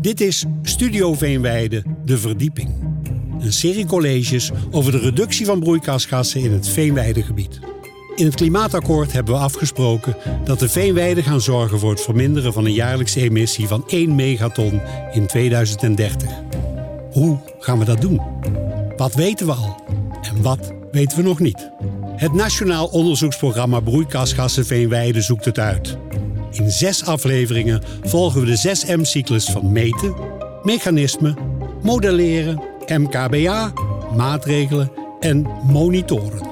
Dit is Studio Veenweide, de verdieping. Een serie colleges over de reductie van broeikasgassen in het Veenweidegebied. In het klimaatakkoord hebben we afgesproken dat de veenweiden gaan zorgen voor het verminderen van een jaarlijkse emissie van 1 megaton in 2030. Hoe gaan we dat doen? Wat weten we al en wat weten we nog niet? Het Nationaal Onderzoeksprogramma Broeikasgassen Veenweide zoekt het uit. In zes afleveringen volgen we de 6M-cyclus van meten, mechanismen, modelleren, MKBA, maatregelen en monitoren.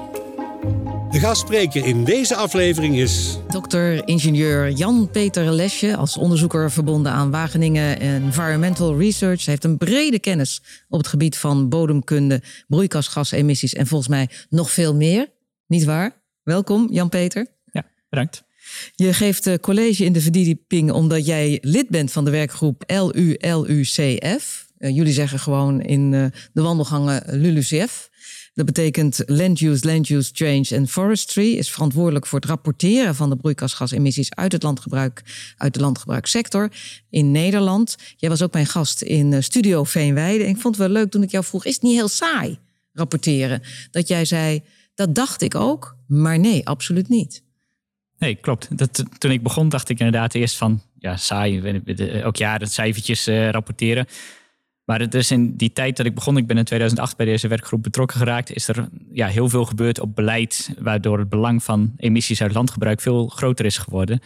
De gastspreker in deze aflevering is. Dokter-ingenieur Jan-Peter Lesje, als onderzoeker verbonden aan Wageningen Environmental Research. Hij heeft een brede kennis op het gebied van bodemkunde, broeikasgasemissies en volgens mij nog veel meer. Niet waar? Welkom, Jan-Peter. Ja, bedankt. Je geeft eh, college in de verdieping omdat jij lid bent van de werkgroep LULUCF. Uh, jullie zeggen gewoon in uh, de wandelgangen LULUCF. Dat betekent Land Use, Land Use Change and Forestry is verantwoordelijk voor het rapporteren van de broeikasgasemissies uit het landgebruik, uit de landgebruikssector in Nederland. Jij was ook mijn gast in Studio Veenweide. En ik vond het wel leuk toen ik jou vroeg: is het niet heel saai rapporteren? Dat jij zei: dat dacht ik ook, maar nee, absoluut niet. Nee, klopt. Dat, toen ik begon dacht ik inderdaad eerst van... ja, saai, elk jaar het cijfertjes uh, rapporteren. Maar het is in die tijd dat ik begon... ik ben in 2008 bij deze werkgroep betrokken geraakt... is er ja, heel veel gebeurd op beleid... waardoor het belang van emissies uit landgebruik veel groter is geworden.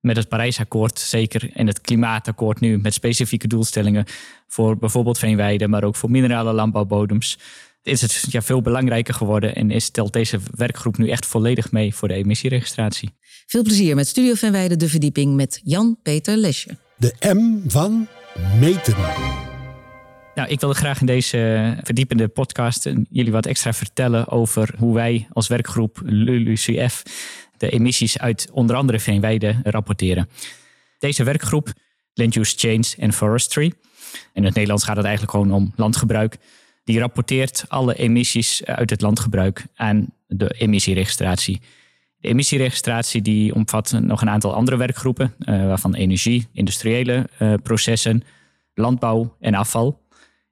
Met het Parijsakkoord zeker en het Klimaatakkoord nu... met specifieke doelstellingen voor bijvoorbeeld veenweiden... maar ook voor minerale landbouwbodems is het ja, veel belangrijker geworden en is, stelt deze werkgroep nu echt volledig mee voor de emissieregistratie. Veel plezier met Studio van Weide De Verdieping met Jan-Peter Lesje. De M van meten. Nou, ik wilde graag in deze verdiepende podcast jullie wat extra vertellen over hoe wij als werkgroep LULUCF de emissies uit onder andere veenweide rapporteren. Deze werkgroep, Land Use Change and Forestry, in het Nederlands gaat het eigenlijk gewoon om landgebruik, die rapporteert alle emissies uit het landgebruik aan de emissieregistratie. De emissieregistratie die omvat nog een aantal andere werkgroepen, uh, waarvan energie, industriële uh, processen, landbouw en afval.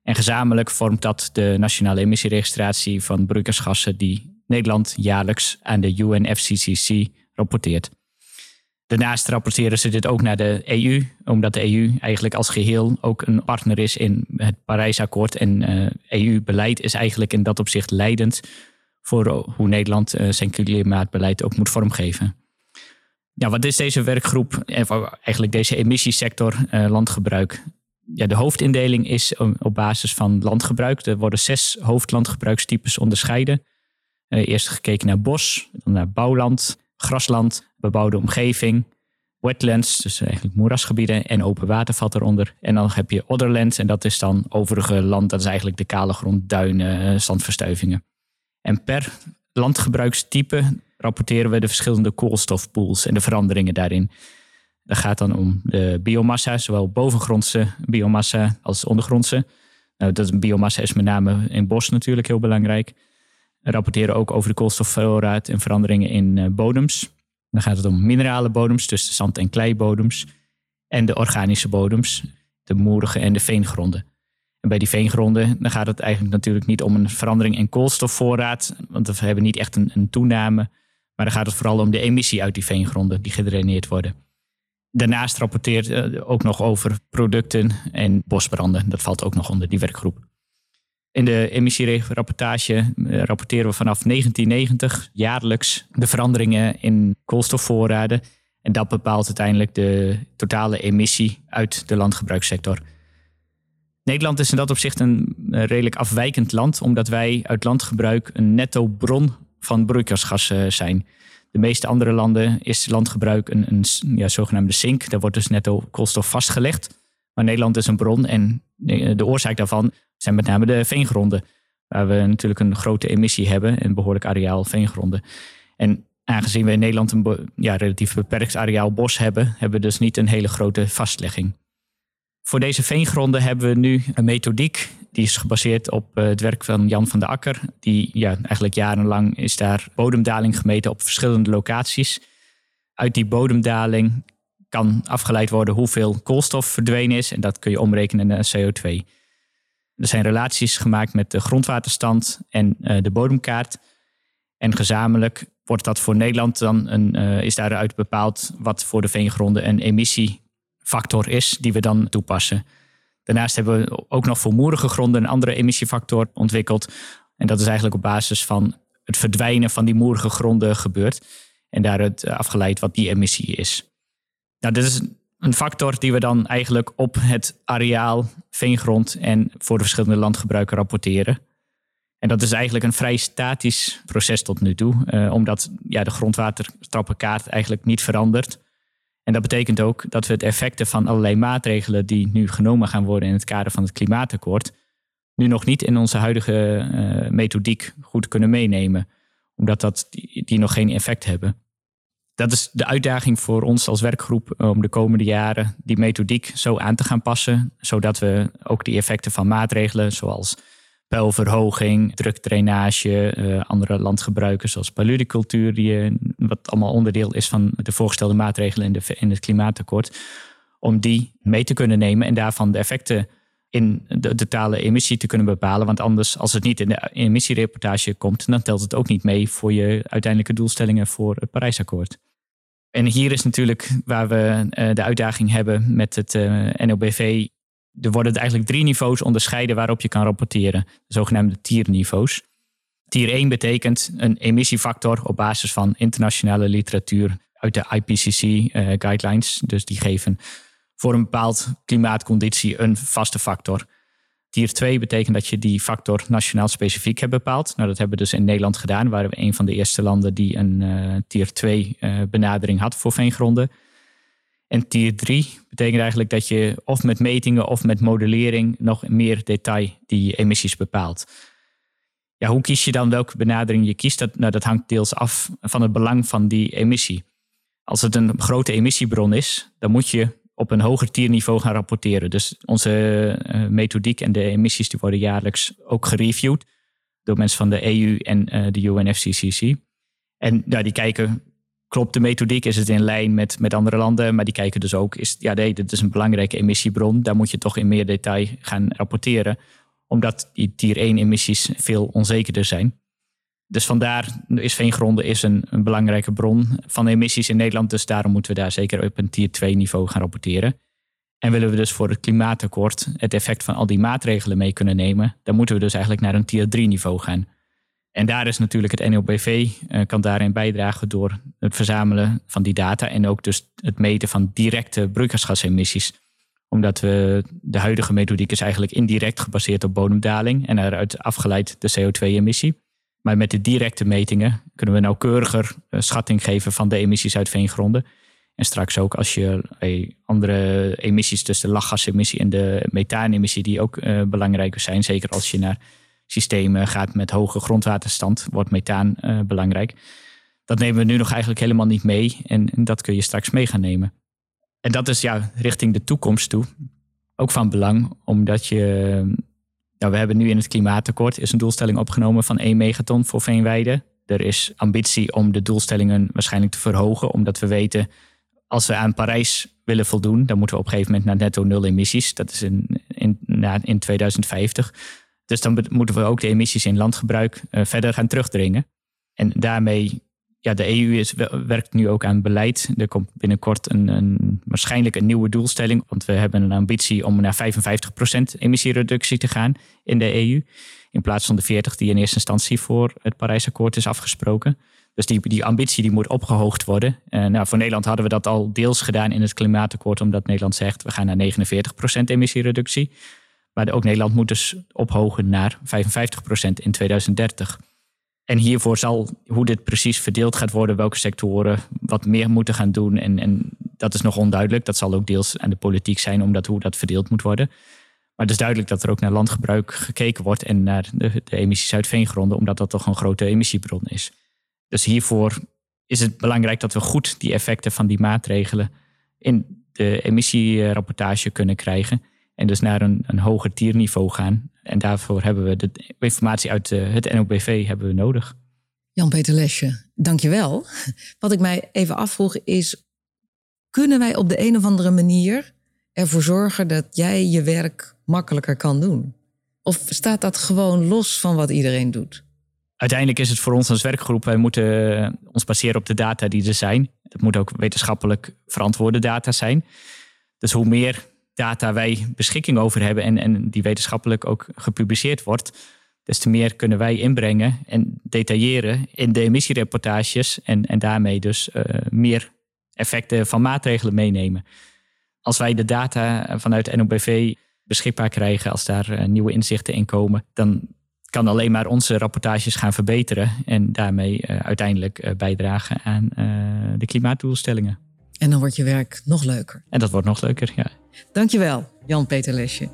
En gezamenlijk vormt dat de nationale emissieregistratie van broeikasgassen die Nederland jaarlijks aan de UNFCCC rapporteert. Daarnaast rapporteren ze dit ook naar de EU, omdat de EU eigenlijk als geheel ook een partner is in het Parijsakkoord. En EU-beleid eh, e is eigenlijk in dat opzicht leidend voor hoe Nederland uh, zijn klimaatbeleid ook moet vormgeven. Ja, wat is deze werkgroep, en eigenlijk deze emissiesector landgebruik? Ja, de hoofdindeling is op basis van landgebruik. Er worden zes hoofdlandgebruikstypes onderscheiden. eerst gekeken naar bos, dan naar bouwland, grasland, bebouwde omgeving, wetlands, dus eigenlijk moerasgebieden en open water valt eronder. En dan heb je otherlands en dat is dan overige land, dat is eigenlijk de kale grond, duinen, eh, zandverstuivingen. En per landgebruikstype rapporteren we de verschillende koolstofpools en de veranderingen daarin. Dat gaat dan om de biomassa, zowel bovengrondse biomassa als ondergrondse. Nou, dat biomassa is met name in bos natuurlijk heel belangrijk. We rapporteren ook over de koolstofvoorraad en veranderingen in eh, bodems. Dan gaat het om minerale bodems, dus zand- en kleibodems. En de organische bodems, de moerige en de veengronden. En bij die veengronden dan gaat het eigenlijk natuurlijk niet om een verandering in koolstofvoorraad, want we hebben niet echt een, een toename. Maar dan gaat het vooral om de emissie uit die veengronden die gedraineerd worden. Daarnaast rapporteert uh, ook nog over producten en bosbranden. Dat valt ook nog onder die werkgroep. In de emissierapportage eh, rapporteren we vanaf 1990 jaarlijks de veranderingen in koolstofvoorraden. En dat bepaalt uiteindelijk de totale emissie uit de landgebruikssector. Nederland is in dat opzicht een redelijk afwijkend land, omdat wij uit landgebruik een netto bron van broeikasgassen zijn. De meeste andere landen is landgebruik een, een ja, zogenaamde sink. Daar wordt dus netto koolstof vastgelegd. Maar Nederland is een bron en de oorzaak daarvan zijn met name de veengronden. Waar we natuurlijk een grote emissie hebben, een behoorlijk areaal veengronden. En aangezien we in Nederland een ja, relatief beperkt areaal bos hebben, hebben we dus niet een hele grote vastlegging. Voor deze veengronden hebben we nu een methodiek. Die is gebaseerd op eh, het werk van Jan van der Akker. Die ja, eigenlijk jarenlang is daar bodemdaling gemeten op verschillende locaties. Uit die bodemdaling kan afgeleid worden hoeveel koolstof verdwenen is. En dat kun je omrekenen naar CO2. Er zijn relaties gemaakt met de grondwaterstand en uh, de bodemkaart. En gezamenlijk wordt dat voor Nederland dan een, uh, is daaruit bepaald wat voor de veengronden een emissiefactor is die we dan toepassen. Daarnaast hebben we ook nog voor moerige gronden een andere emissiefactor ontwikkeld. En dat is eigenlijk op basis van het verdwijnen van die moerige gronden gebeurt. En daaruit eh, afgeleid wat die emissie is. Nou, dit is een factor die we dan eigenlijk op het areaal, veengrond en voor de verschillende landgebruiken rapporteren. En dat is eigenlijk een vrij statisch proces tot nu toe, eh, omdat ja, de grondwatertrappenkaart eigenlijk niet verandert. En dat betekent ook dat we het effecten van allerlei maatregelen die nu genomen gaan worden in het kader van het klimaatakkoord, nu nog niet in onze huidige uh, methodiek goed kunnen meenemen, omdat dat, die nog geen effect hebben dat is de uitdaging voor ons als werkgroep eh, om de komende jaren die methodiek zo aan te gaan passen, zodat we ook die effecten van maatregelen zoals peilverhoging, drukdrainage, uh, andere landgebruiken zoals paludicultuur, die, uh, wat allemaal onderdeel is van de voorgestelde maatregelen in, de, in het klimaatakkoord, om die mee te kunnen nemen en daarvan de effecten in de totale emissie te kunnen bepalen. Want anders, als het niet in de emissiereportage komt, dan telt het ook niet mee voor je uiteindelijke doelstellingen voor het Parijsakkoord. En hier is natuurlijk waar we uh, de uitdaging hebben met het uh, eh, NOBV. Er worden eigenlijk drie niveaus onderscheiden waarop je kan rapporteren. De zogenaamde tierniveaus. Tier 1 betekent een emissiefactor op basis van internationale literatuur uit de IPCC uh, eh. Dus die geven voor een bepaald klimaatconditie een vaste factor. Tier 2 betekent dat je die factor nationaal specifiek hebt bepaald. Nou, dat hebben we dus in Nederland gedaan. Waren we een van de eerste landen die een uh, tier 2 uh, eh, benadering had voor veengronden. En tier 3 betekent eigenlijk dat je of met metingen of met modellering nog meer detail die emissies bepaalt. Ja, hoe kies je dan welke benadering je kiest? Dat, nou, dat hangt deels af van het belang van die emissie. Als het een grote emissiebron is, dan moet je op een hoger tierniveau gaan rapporteren. Dus onze uh, methodiek en de emissies die worden jaarlijks ook gereviewd door mensen van de EU en uh, de UNFCCC. En ja, die kijken, klopt de methodiek, is het in lijn met, met andere landen? Maar die kijken dus ook, is, ja nee, dit is een belangrijke emissiebron, daar moet je toch in meer detail gaan rapporteren, omdat die tier 1 emissies veel onzekerder zijn. Dus vandaar is veengronden is een, een, belangrijke bron van emissies in Nederland. Dus daarom moeten we daar zeker op een tier 2 niveau gaan rapporteren. En willen we dus voor het klimaatakkoord het effect van al die maatregelen mee kunnen nemen, dan moeten we dus eigenlijk naar een tier 3 niveau gaan. En daar is natuurlijk het NLBV uh, kan daarin bijdragen door het verzamelen van die data en ook dus het meten van directe broeikasgasemissies. Omdat we de huidige methodiek is eigenlijk indirect gebaseerd op bodemdaling en eruit afgeleid de CO2-emissie. Maar met de directe metingen kunnen we nauwkeuriger uh, schatting geven van de emissies uit veengronden. En straks ook als je andere emissies, dus de lachgasemissie en de methaanemissie, die ook uh, belangrijker zijn. Zeker als je naar systemen gaat met hoge grondwaterstand, wordt methaan uh, belangrijk. Dat nemen we nu nog eigenlijk helemaal niet mee. En, en, dat kun je straks mee gaan nemen. En dat is ja, richting de toekomst toe ook van belang, omdat je we hebben nu in het klimaatakkoord is een doelstelling opgenomen van 1 megaton voor veenweiden. Er is ambitie om de doelstellingen waarschijnlijk te verhogen, omdat we weten als we aan Parijs willen voldoen, dan moeten we op een gegeven moment naar netto nul emissies. Dat is in, in, in 2050. Dus dan moeten we ook de emissies in landgebruik uh, verder gaan terugdringen. En daarmee ja, de EU is, werkt nu ook aan beleid. Er komt binnenkort een, een, waarschijnlijk een nieuwe doelstelling. Want we hebben een ambitie om naar 55% emissiereductie te gaan in de EU. In plaats van de 40 die in eerste instantie voor het Parijsakkoord is afgesproken. Dus die, die ambitie die moet opgehoogd worden. Uh, nou, voor Nederland hadden we dat al deels gedaan in het klimaatakkoord. Omdat Nederland zegt we gaan naar 49% emissiereductie. Maar ook Nederland moet dus ophogen naar 55% in 2030. En hiervoor zal, hoe dit precies verdeeld gaat worden, welke sectoren wat meer moeten gaan doen. En, en dat is nog onduidelijk. Dat zal ook deels aan de politiek zijn, omdat hoe dat verdeeld moet worden. Maar het is duidelijk dat er ook naar landgebruik gekeken wordt en naar de, de emissies uit veengronden, omdat dat toch een grote emissiebron is. Dus hiervoor is het belangrijk dat we goed die effecten van die maatregelen in de emissierapportage kunnen krijgen. En dus naar een, een hoger tierniveau gaan. En daarvoor hebben we de informatie uit eh, het NOBV hebben we nodig. Jan-Peter Lesje, dankjewel. Wat ik mij even afvroeg is, kunnen wij op de een of andere manier ervoor zorgen dat jij je werk makkelijker kan doen? Of staat dat gewoon los van wat iedereen doet? Uiteindelijk is het voor ons als werkgroep, wij moeten ons baseren op de data die er zijn. Het moet ook wetenschappelijk verantwoorde data zijn. Dus hoe meer data wij beschikking over hebben en, en die wetenschappelijk ook gepubliceerd wordt, des te meer kunnen wij inbrengen en detailleren in de emissiereportages en, en daarmee dus uh, meer effecten van maatregelen meenemen. Als wij de data vanuit NOBV beschikbaar krijgen, als daar uh, nieuwe inzichten in komen, dan kan alleen maar onze rapportages gaan verbeteren en daarmee uh, uiteindelijk bijdragen aan de klimaatdoelstellingen. En dan wordt je werk nog leuker. En dat wordt nog leuker, ja. Dankjewel, Jan-Peter Lesje.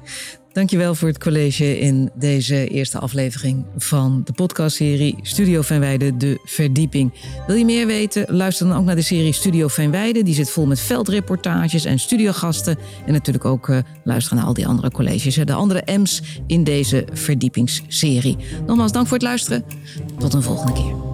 Dankjewel voor het college in deze eerste aflevering van de podcastserie Studio Fijnweide, de verdieping. Wil je meer weten? Luister dan ook naar de serie Studio Fijnweide. Die zit vol met veldreportages en studiogasten. En natuurlijk ook uh, luisteren naar al die andere colleges, de andere M's in deze verdiepingsserie. Nogmaals dank voor het luisteren. Tot een volgende keer.